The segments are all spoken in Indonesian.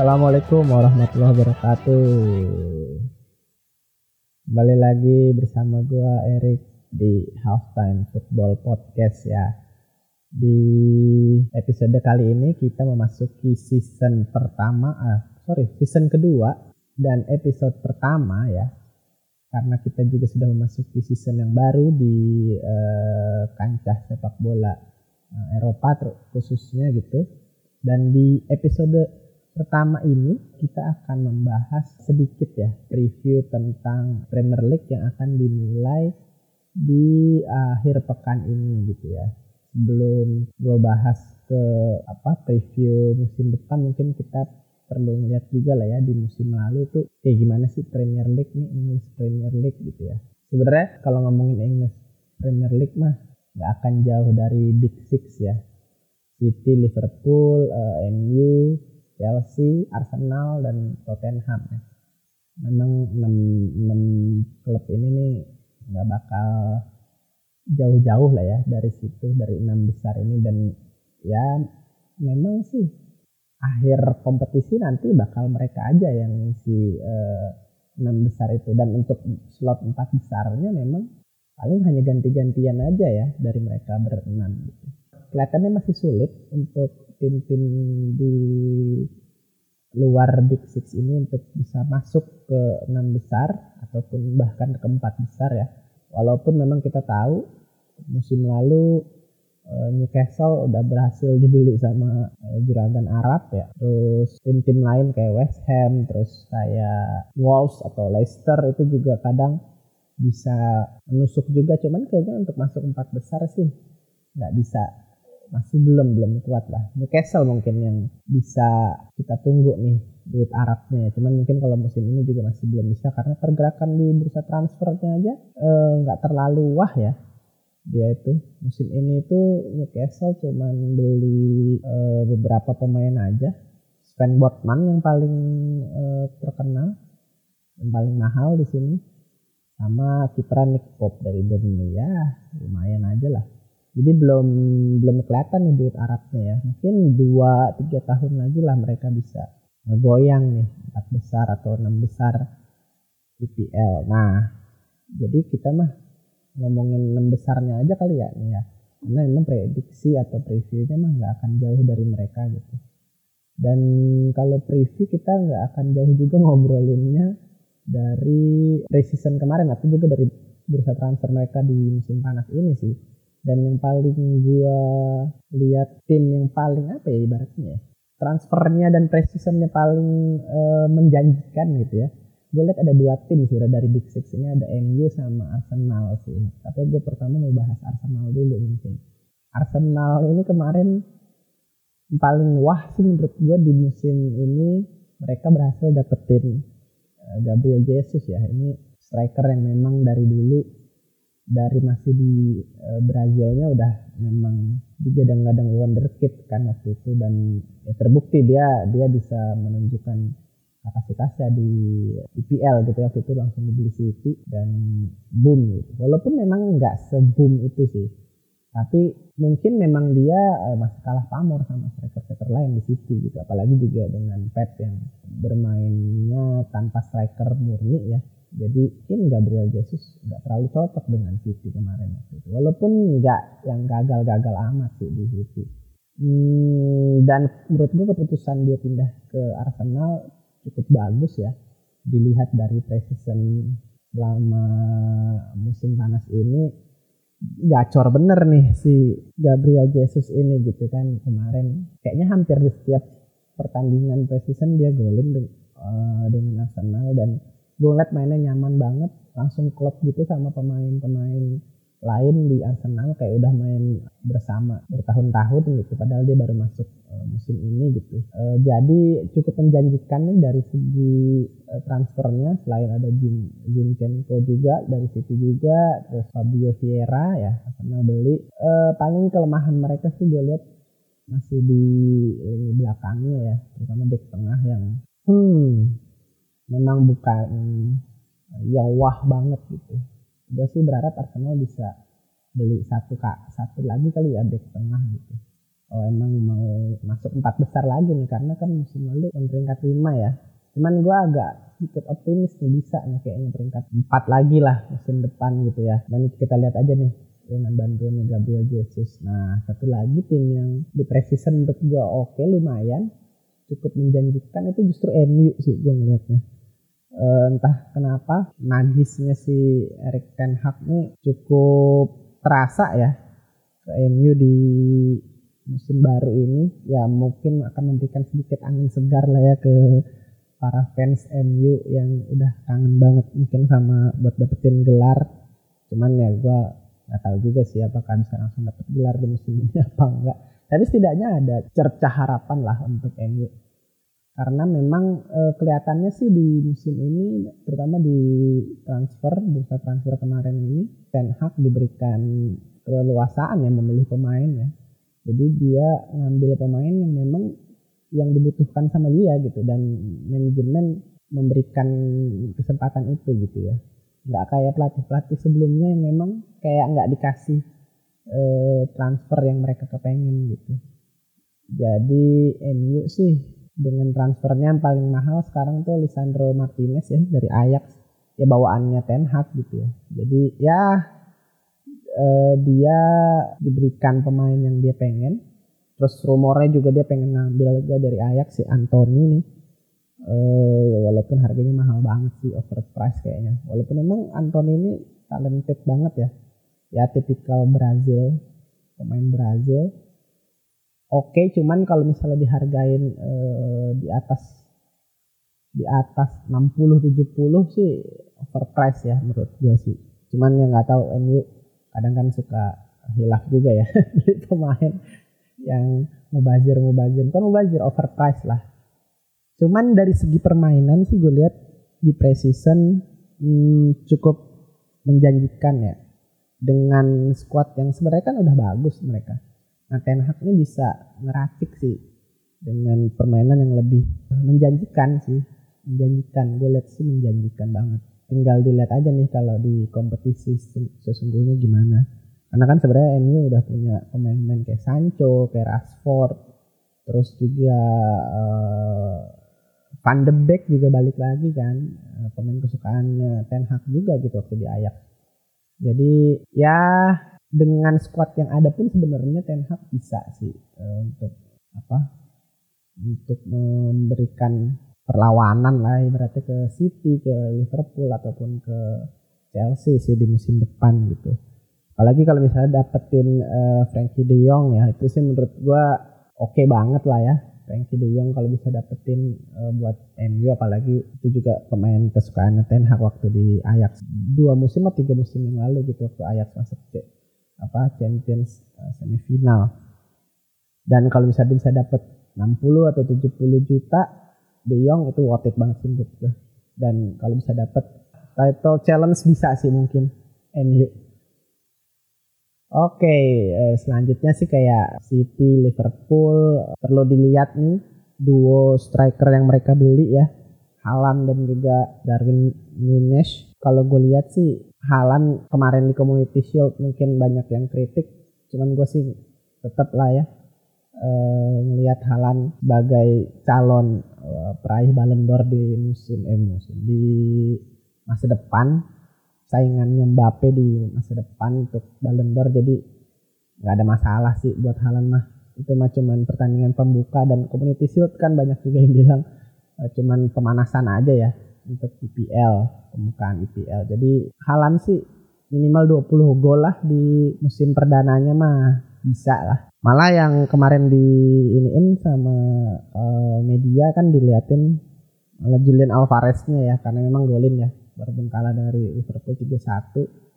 Assalamualaikum warahmatullahi wabarakatuh. Kembali lagi bersama gua Erik di Halftime Football Podcast ya. Di episode kali ini kita memasuki season pertama, ah, sorry, season kedua dan episode pertama ya. Karena kita juga sudah memasuki season yang baru di eh, kancah sepak bola eh, Eropa khususnya gitu. Dan di episode pertama ini kita akan membahas sedikit ya review tentang Premier League yang akan dimulai di akhir pekan ini gitu ya. Sebelum gue bahas ke apa preview musim depan mungkin kita perlu melihat juga lah ya di musim lalu tuh kayak gimana sih Premier League nih English Premier League gitu ya. Sebenarnya kalau ngomongin English Premier League mah nggak akan jauh dari Big Six ya. City, Liverpool, uh, MU, Chelsea, Arsenal, dan Tottenham ya. Memang 6, 6 klub ini nih nggak bakal jauh-jauh lah ya dari situ dari enam besar ini dan ya memang sih akhir kompetisi nanti bakal mereka aja yang ngisi eh, enam besar itu dan untuk slot empat besarnya memang paling hanya ganti-gantian aja ya dari mereka berenam gitu. Kelihatannya masih sulit untuk tim-tim di luar Big Six ini untuk bisa masuk ke enam besar ataupun bahkan ke empat besar ya. Walaupun memang kita tahu musim lalu eh, Newcastle udah berhasil dibeli sama eh, juragan Arab ya. Terus tim-tim lain kayak West Ham, terus kayak Wolves atau Leicester itu juga kadang bisa menusuk juga. Cuman kayaknya untuk masuk empat besar sih nggak bisa masih belum belum kuat lah. Newcastle mungkin yang bisa kita tunggu nih duit Arabnya. Cuman mungkin kalau musim ini juga masih belum bisa karena pergerakan di bursa transfernya aja eh, nggak eh, terlalu wah ya. Dia itu musim ini itu Newcastle cuman beli eh, beberapa pemain aja. Sven Botman yang paling eh, terkenal yang paling mahal di sini. Sama kiper Nick Pope dari Burnley. Ya lumayan aja lah jadi belum belum kelihatan nih duit Arabnya ya. Mungkin dua tiga tahun lagi lah mereka bisa ngegoyang nih. Empat besar atau enam besar IPL nah jadi kita mah ngomongin enam besarnya aja kali ya nih ya. Karena memang prediksi atau previewnya mah nggak akan jauh dari mereka gitu. Dan kalau preview kita nggak akan jauh juga ngobrolinnya dari pre-season kemarin atau juga dari bursa transfer mereka di musim panas ini sih dan yang paling gua lihat tim yang paling apa ya ibaratnya? Ya transfernya dan precisionnya paling e, menjanjikan gitu ya. Gue lihat ada dua tim sudah dari Big Six ini. Ada MU sama Arsenal sih. Tapi gue pertama mau bahas Arsenal dulu mungkin. Arsenal ini kemarin paling wah sih menurut gue di musim ini mereka berhasil dapetin eh, Gabriel Jesus ya. Ini striker yang memang dari dulu dari masih di uh, Brazilnya udah memang digadang-gadang wonderkid kan waktu itu dan ya terbukti dia dia bisa menunjukkan kapasitasnya di IPL gitu ya waktu itu langsung dibeli City dan boom gitu. Walaupun memang nggak seboom itu sih. Tapi mungkin memang dia uh, masih kalah pamor sama striker-striker lain di City gitu. Apalagi juga dengan Pep yang bermainnya tanpa striker murni ya jadi mungkin Gabriel Jesus nggak terlalu cocok dengan City kemarin waktu itu. Walaupun nggak yang gagal-gagal amat sih di City. Hmm, dan menurut gue keputusan dia pindah ke Arsenal cukup bagus ya. Dilihat dari precision selama musim panas ini gacor bener nih si Gabriel Jesus ini gitu kan kemarin kayaknya hampir di setiap pertandingan precision dia golin uh, dengan Arsenal dan gue ngeliat mainnya nyaman banget langsung klub gitu sama pemain-pemain lain di Arsenal kayak udah main bersama bertahun-tahun gitu padahal dia baru masuk uh, musim ini gitu. Uh, jadi cukup menjanjikan nih dari segi uh, transfernya selain ada Jim Zinchenko juga dari City juga terus Fabio Vieira ya Arsenal beli. Uh, paling kelemahan mereka sih gue lihat masih di belakangnya ya terutama back tengah yang hmm memang bukan yang wah banget gitu. Gue sih berharap Arsenal bisa beli satu kak satu lagi kali ya back tengah gitu. oh emang mau masuk empat besar lagi nih karena kan musim lalu peringkat lima ya cuman gue agak sedikit optimis nih bisa nih kayaknya peringkat empat lagi lah musim depan gitu ya dan kita lihat aja nih dengan bantuan Gabriel Jesus. Nah, satu lagi tim yang di preseason menurut gue oke lumayan cukup menjanjikan itu justru MU sih gue ngeliatnya. E, entah kenapa magisnya si Erik Ten Hag nih cukup terasa ya ke MU di musim baru ini. Ya mungkin akan memberikan sedikit angin segar lah ya ke para fans MU yang udah kangen banget mungkin sama buat dapetin gelar. Cuman ya gue nggak tahu juga sih apakah bisa langsung dapat gelar di musim ini apa enggak. Tapi setidaknya ada cerca harapan lah untuk MU karena memang e, kelihatannya sih di musim ini terutama di transfer bursa transfer kemarin ini Ten Hag diberikan keleluasaan ya memilih pemain ya. Jadi dia ngambil pemain yang memang yang dibutuhkan sama dia gitu. Dan manajemen memberikan kesempatan itu gitu ya. Nggak kayak pelatih-pelatih sebelumnya yang memang kayak nggak dikasih eh, transfer yang mereka kepengen gitu. Jadi MU sih dengan transfernya yang paling mahal sekarang tuh Lisandro Martinez ya dari Ajax. Ya bawaannya Ten Hag gitu ya. Jadi ya eh, dia diberikan pemain yang dia pengen. Terus rumornya juga dia pengen ngambil juga dari Ajax si Anthony nih. Uh, walaupun harganya mahal banget sih overpriced kayaknya. Walaupun memang Anthony ini talented banget ya. Ya tipikal Brazil pemain Brazil oke okay, cuman kalau misalnya dihargain uh, di atas di atas 60 70 sih overpriced ya menurut gue sih cuman yang nggak tahu MU kadang kan suka hilaf juga ya beli pemain yang mubazir mubazir kan mubazir overpriced lah Cuman dari segi permainan sih gue lihat di preseason hmm, cukup menjanjikan ya. Dengan squad yang sebenarnya kan udah bagus mereka. Nah Ten Hag ini bisa ngeracik sih dengan permainan yang lebih menjanjikan sih. Menjanjikan, gue lihat sih menjanjikan banget. Tinggal dilihat aja nih kalau di kompetisi sesungguhnya gimana. Karena kan sebenarnya ini udah punya pemain-pemain kayak Sancho, kayak Rashford, terus juga uh, Van de Beek juga balik lagi kan eh, pemain kesukaannya Ten Hag juga gitu waktu di Ajax jadi ya dengan squad yang ada pun sebenarnya Ten Hag bisa sih uh, untuk apa? Untuk memberikan perlawanan lah berarti ke City ke Liverpool ataupun ke Chelsea sih di musim depan gitu. Apalagi kalau misalnya dapetin uh, Frankie De Jong ya itu sih menurut gua oke okay banget lah ya. Frankie De Jong kalau bisa dapetin uh, buat MU apalagi itu juga pemain kesukaan Ten Hag waktu di Ajax. Dua musim atau tiga musim yang lalu gitu waktu Ajax masuk ke apa Champions uh, semifinal. Dan kalau misalnya bisa dapet 60 atau 70 juta De Jong itu worth it banget sih gue dan kalau bisa dapet title challenge bisa sih mungkin MU Oke, eh, selanjutnya sih kayak City, Liverpool perlu dilihat nih duo striker yang mereka beli ya, Halan dan juga Darwin Nunes. Kalau gue lihat sih Halan kemarin di Community Shield mungkin banyak yang kritik, cuman gue sih tetap lah ya eh, ngelihat Halan sebagai calon eh, peraih Ballon d'Or di musim eh musim di masa depan. Saingannya Mbappe di masa depan untuk Ballon d'Or jadi nggak ada masalah sih buat Halan mah. Itu mah cuman pertandingan pembuka dan Community Shield kan banyak juga yang bilang uh, cuman pemanasan aja ya untuk IPL pembukaan IPL jadi Halan sih minimal 20 gol lah di musim perdananya mah. Bisa lah. Malah yang kemarin di iniin sama uh, media kan diliatin malah Julian Alvareznya ya karena memang golin ya. Walaupun kalah dari Liverpool 3-1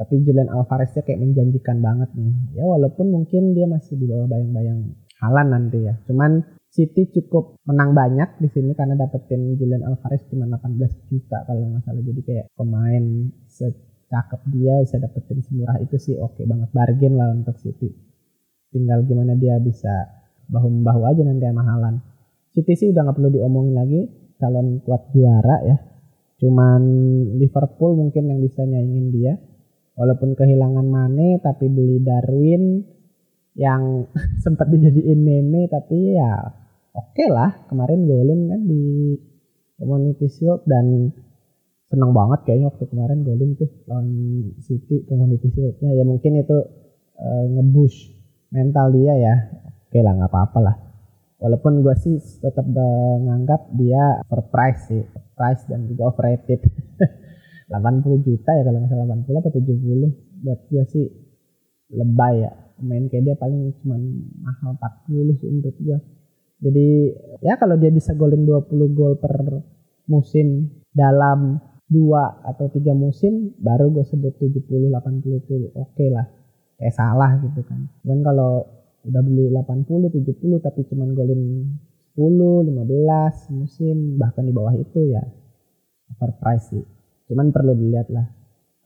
tapi Julian Alvareznya kayak menjanjikan banget nih. Ya walaupun mungkin dia masih di bawah bayang-bayang Halan nanti ya. Cuman City cukup menang banyak di sini karena dapetin Julian Alvarez cuma 18 juta kalau nggak salah. Jadi kayak pemain secakep dia bisa dapetin semurah itu sih. Oke okay banget bargain lah untuk City. Tinggal gimana dia bisa bahu membahu aja nanti sama Halan City sih udah nggak perlu diomongin lagi calon kuat juara ya. Cuman Liverpool mungkin yang bisa nyaingin dia. Walaupun kehilangan Mane tapi beli Darwin yang sempat dijadiin meme tapi ya oke okay lah. Kemarin golin kan di Community Shield dan senang banget kayaknya waktu kemarin golin tuh lawan City Community Shieldnya. Ya mungkin itu uh, ngebush mental dia ya. Oke okay lah nggak apa-apa lah. Walaupun gue sih tetap menganggap dia overpriced sih. Price dan juga overrated. 80 juta ya kalau nggak salah 80 atau 70 buat gue sih lebay ya main kayak dia paling cuma mahal 40 sih menurut gue jadi ya kalau dia bisa golin 20 gol per musim dalam dua atau tiga musim baru gue sebut 70 80 itu oke okay lah. Kayak salah gitu kan. Cuman kalau udah beli 80 70 tapi cuman golin 10 15 musim bahkan di bawah itu ya overpriced sih. Cuman perlu dilihat lah.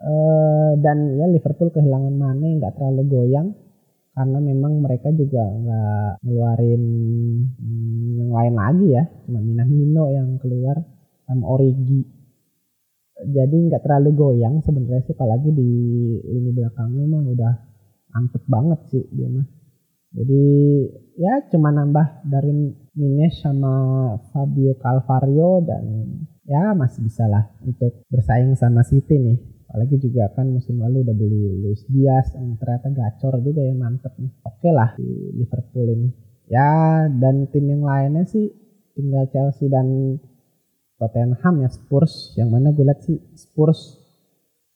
Uh, dan ya Liverpool kehilangan Mane nggak terlalu goyang karena memang mereka juga nggak ngeluarin hmm, yang lain lagi ya. Cuma Minamino yang keluar sama Origi. Jadi nggak terlalu goyang sebenarnya sih apalagi di ini belakangnya mah udah mantep banget sih dia mah. Jadi ya cuma nambah dari Nines sama Fabio Calvario dan ya masih bisa lah untuk bersaing sama City nih. Apalagi juga kan musim lalu udah beli Luis Diaz yang ternyata gacor juga ya mantep nih. Oke lah di Liverpool ini. Ya dan tim yang lainnya sih tinggal Chelsea dan Tottenham ya Spurs yang mana gue lihat sih Spurs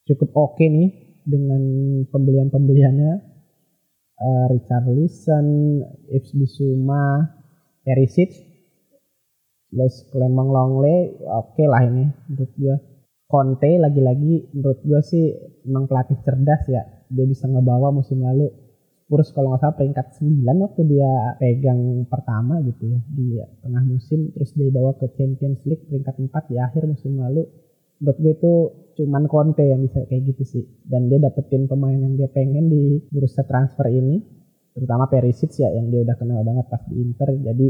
cukup oke okay nih dengan pembelian-pembeliannya uh, Richard Listen, Ibs Bisuma, Perisic, terus Clement Longley, oke okay lah ini menurut gue. Conte lagi-lagi menurut gue sih memang pelatih cerdas ya. Dia bisa ngebawa musim lalu. Spurs kalau nggak salah peringkat 9 waktu dia pegang pertama gitu ya di tengah musim. Terus dia bawa ke Champions League peringkat 4 di akhir musim lalu. Buat gue itu cuman Conte yang bisa kayak gitu sih. Dan dia dapetin pemain yang dia pengen di bursa transfer ini. Terutama Perisic ya yang dia udah kenal banget pas di Inter. Jadi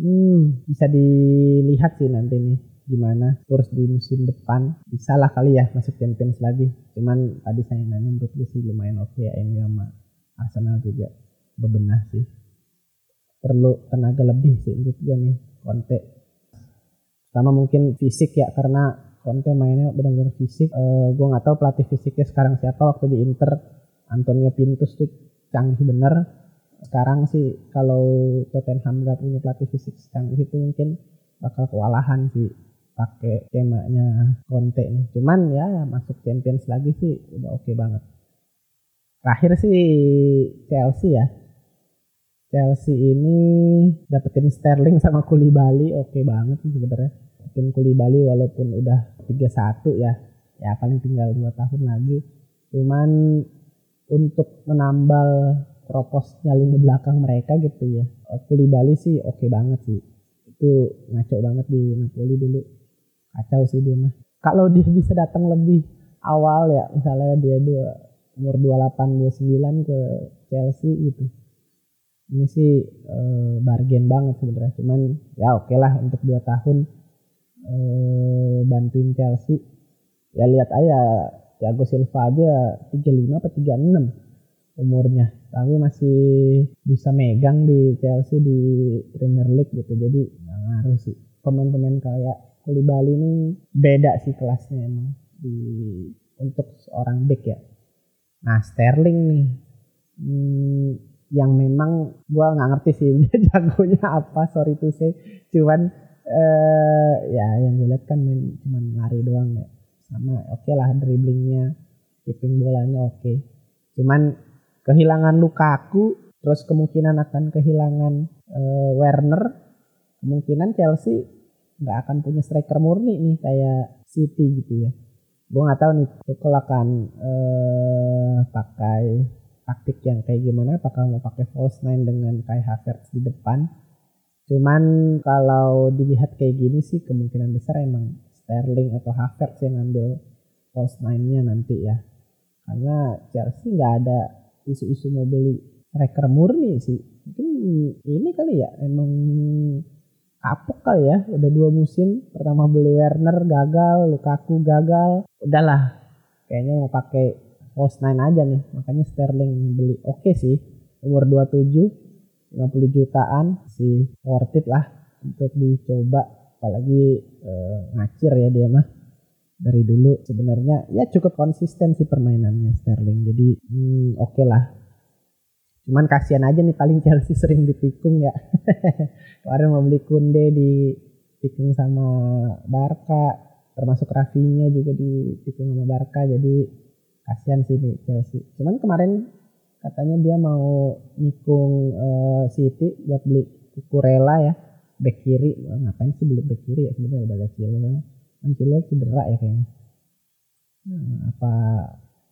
hmm, bisa dilihat sih nanti nih gimana Spurs di musim depan. Bisa lah kali ya masuk Champions lagi. Cuman tadi saya nanya menurut gue sih lumayan oke okay ya ini sama Arsenal juga bebenah sih. Perlu tenaga lebih sih menurut gue nih Conte. Sama mungkin fisik ya karena Conte mainnya benar-benar fisik. Uh, gue nggak tahu pelatih fisiknya sekarang siapa waktu di Inter. Antonio Pintus tuh canggih bener. Sekarang sih kalau Tottenham nggak punya pelatih fisik canggih itu mungkin bakal kewalahan sih pakai skemanya Conte nih. Cuman ya masuk Champions lagi sih udah oke okay banget. Terakhir sih Chelsea ya. Chelsea ini dapetin Sterling sama Koulibaly oke okay banget sih sebenarnya Kuli Kulibali walaupun udah 31 ya ya paling tinggal dua tahun lagi cuman untuk menambal proposnya lini belakang mereka gitu ya Kulibali sih oke okay banget sih itu ngaco banget di Napoli dulu kacau sih dia mah. Kalau dia bisa datang lebih awal ya misalnya dia dua umur 28 29 ke Chelsea gitu. Ini sih e, bargain banget sebenarnya. Cuman ya oke okay lah untuk dua tahun eh, bantuin Chelsea. Ya lihat aja Thiago Silva aja 35 atau 36 umurnya. Tapi masih bisa megang di Chelsea di Premier League gitu. Jadi nggak ngaruh sih. Pemain-pemain kayak Koulibaly ini beda sih kelasnya emang. Di untuk seorang back ya. Nah Sterling nih. Hmm, yang memang gua nggak ngerti sih dia jagonya apa sorry to say. Cuman uh, ya yang gue lihat kan main cuma lari doang ya. Sama oke okay lah dribblingnya keeping bolanya oke. Okay. cuman kehilangan Lukaku terus kemungkinan akan kehilangan uh, Werner. Kemungkinan Chelsea nggak akan punya striker murni nih kayak City gitu ya gue nggak tahu nih Tuchel akan uh, pakai taktik yang kayak gimana apakah mau pakai false nine dengan Kai Havertz di depan Cuman kalau dilihat kayak gini sih kemungkinan besar emang Sterling atau Havertz yang ngambil false nine-nya nanti ya. Karena Chelsea nggak ada isu-isu mau beli striker murni sih. Mungkin ini kali ya emang kapok kali ya. Udah dua musim. Pertama beli Werner gagal, Lukaku gagal. Udahlah. Kayaknya mau pakai false nine aja nih. Makanya Sterling beli. Oke okay sih. umur 27 50 jutaan sih worth it lah untuk dicoba apalagi eh, ngacir ya dia mah dari dulu sebenarnya ya cukup konsisten sih permainannya Sterling jadi hmm, oke okay lah cuman kasihan aja nih paling Chelsea sering ditikung ya. Kemarin mau beli Kunde ditikung sama Barca termasuk Rafinya juga ditikung sama Barca jadi kasihan sih nih Chelsea. Cuman kemarin katanya dia mau nikung uh, City buat beli Kukurela ya back kiri. Ngapain sih beli back kiri ya? Sebenarnya udah lihat Chilwell. Kan Chilwell cedera ya kayaknya. Hmm, apa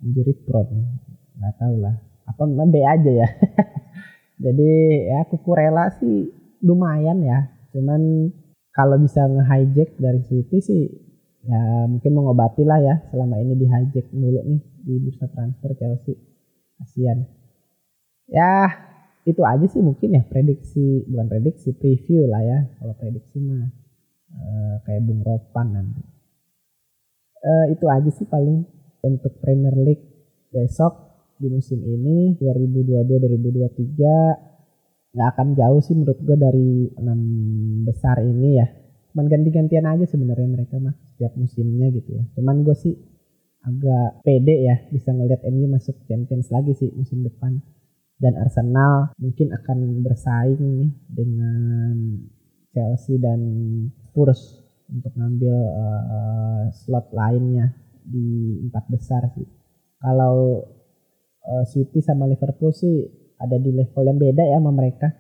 injury prone? Nggak tahu lah apa B aja ya. Jadi ya Kukurela sih lumayan ya. Cuman kalau bisa nge-hijack dari City sih ya mungkin mengobati lah ya. Selama ini di hijack mulu nih di bursa transfer Chelsea. Kasihan ya itu aja sih mungkin ya prediksi bukan prediksi preview lah ya. Kalau prediksi mah e, kayak Bung Ropan nanti. E, itu aja sih paling untuk Premier League besok di musim ini 2022-2023 nggak akan jauh sih menurut gue dari enam besar ini ya. Cuman ganti-gantian aja sebenarnya mereka mah setiap musimnya gitu ya. Cuman gue sih agak pede ya bisa ngelihat MU masuk Champions lagi sih musim depan. Dan Arsenal mungkin akan bersaing nih dengan Chelsea dan Spurs untuk ngambil uh, slot lainnya di empat besar sih. Kalau uh, City sama Liverpool sih ada di level yang beda ya sama mereka.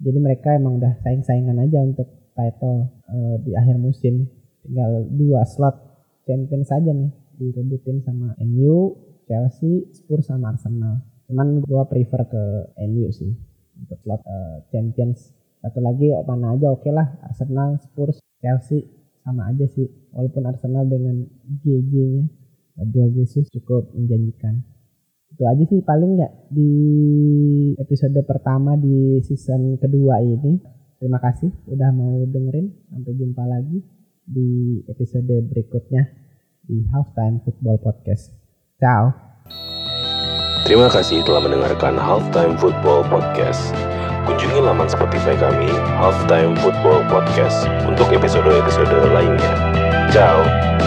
Jadi mereka emang udah saing-saingan aja untuk title uh, di akhir musim. Tinggal dua slot champion saja nih direbutin sama MU, Chelsea, Spurs sama Arsenal cuman gue prefer ke MU sih untuk slot uh, Champions satu lagi mana aja oke okay lah Arsenal Spurs Chelsea sama aja sih walaupun Arsenal dengan GG-nya Gabriel Jesus cukup menjanjikan itu aja sih paling ya di episode pertama di season kedua ini terima kasih udah mau dengerin sampai jumpa lagi di episode berikutnya di Halftime Football Podcast ciao Terima kasih telah mendengarkan Halftime Football Podcast. Kunjungi laman Spotify kami, Halftime Football Podcast, untuk episode-episode lainnya. Ciao!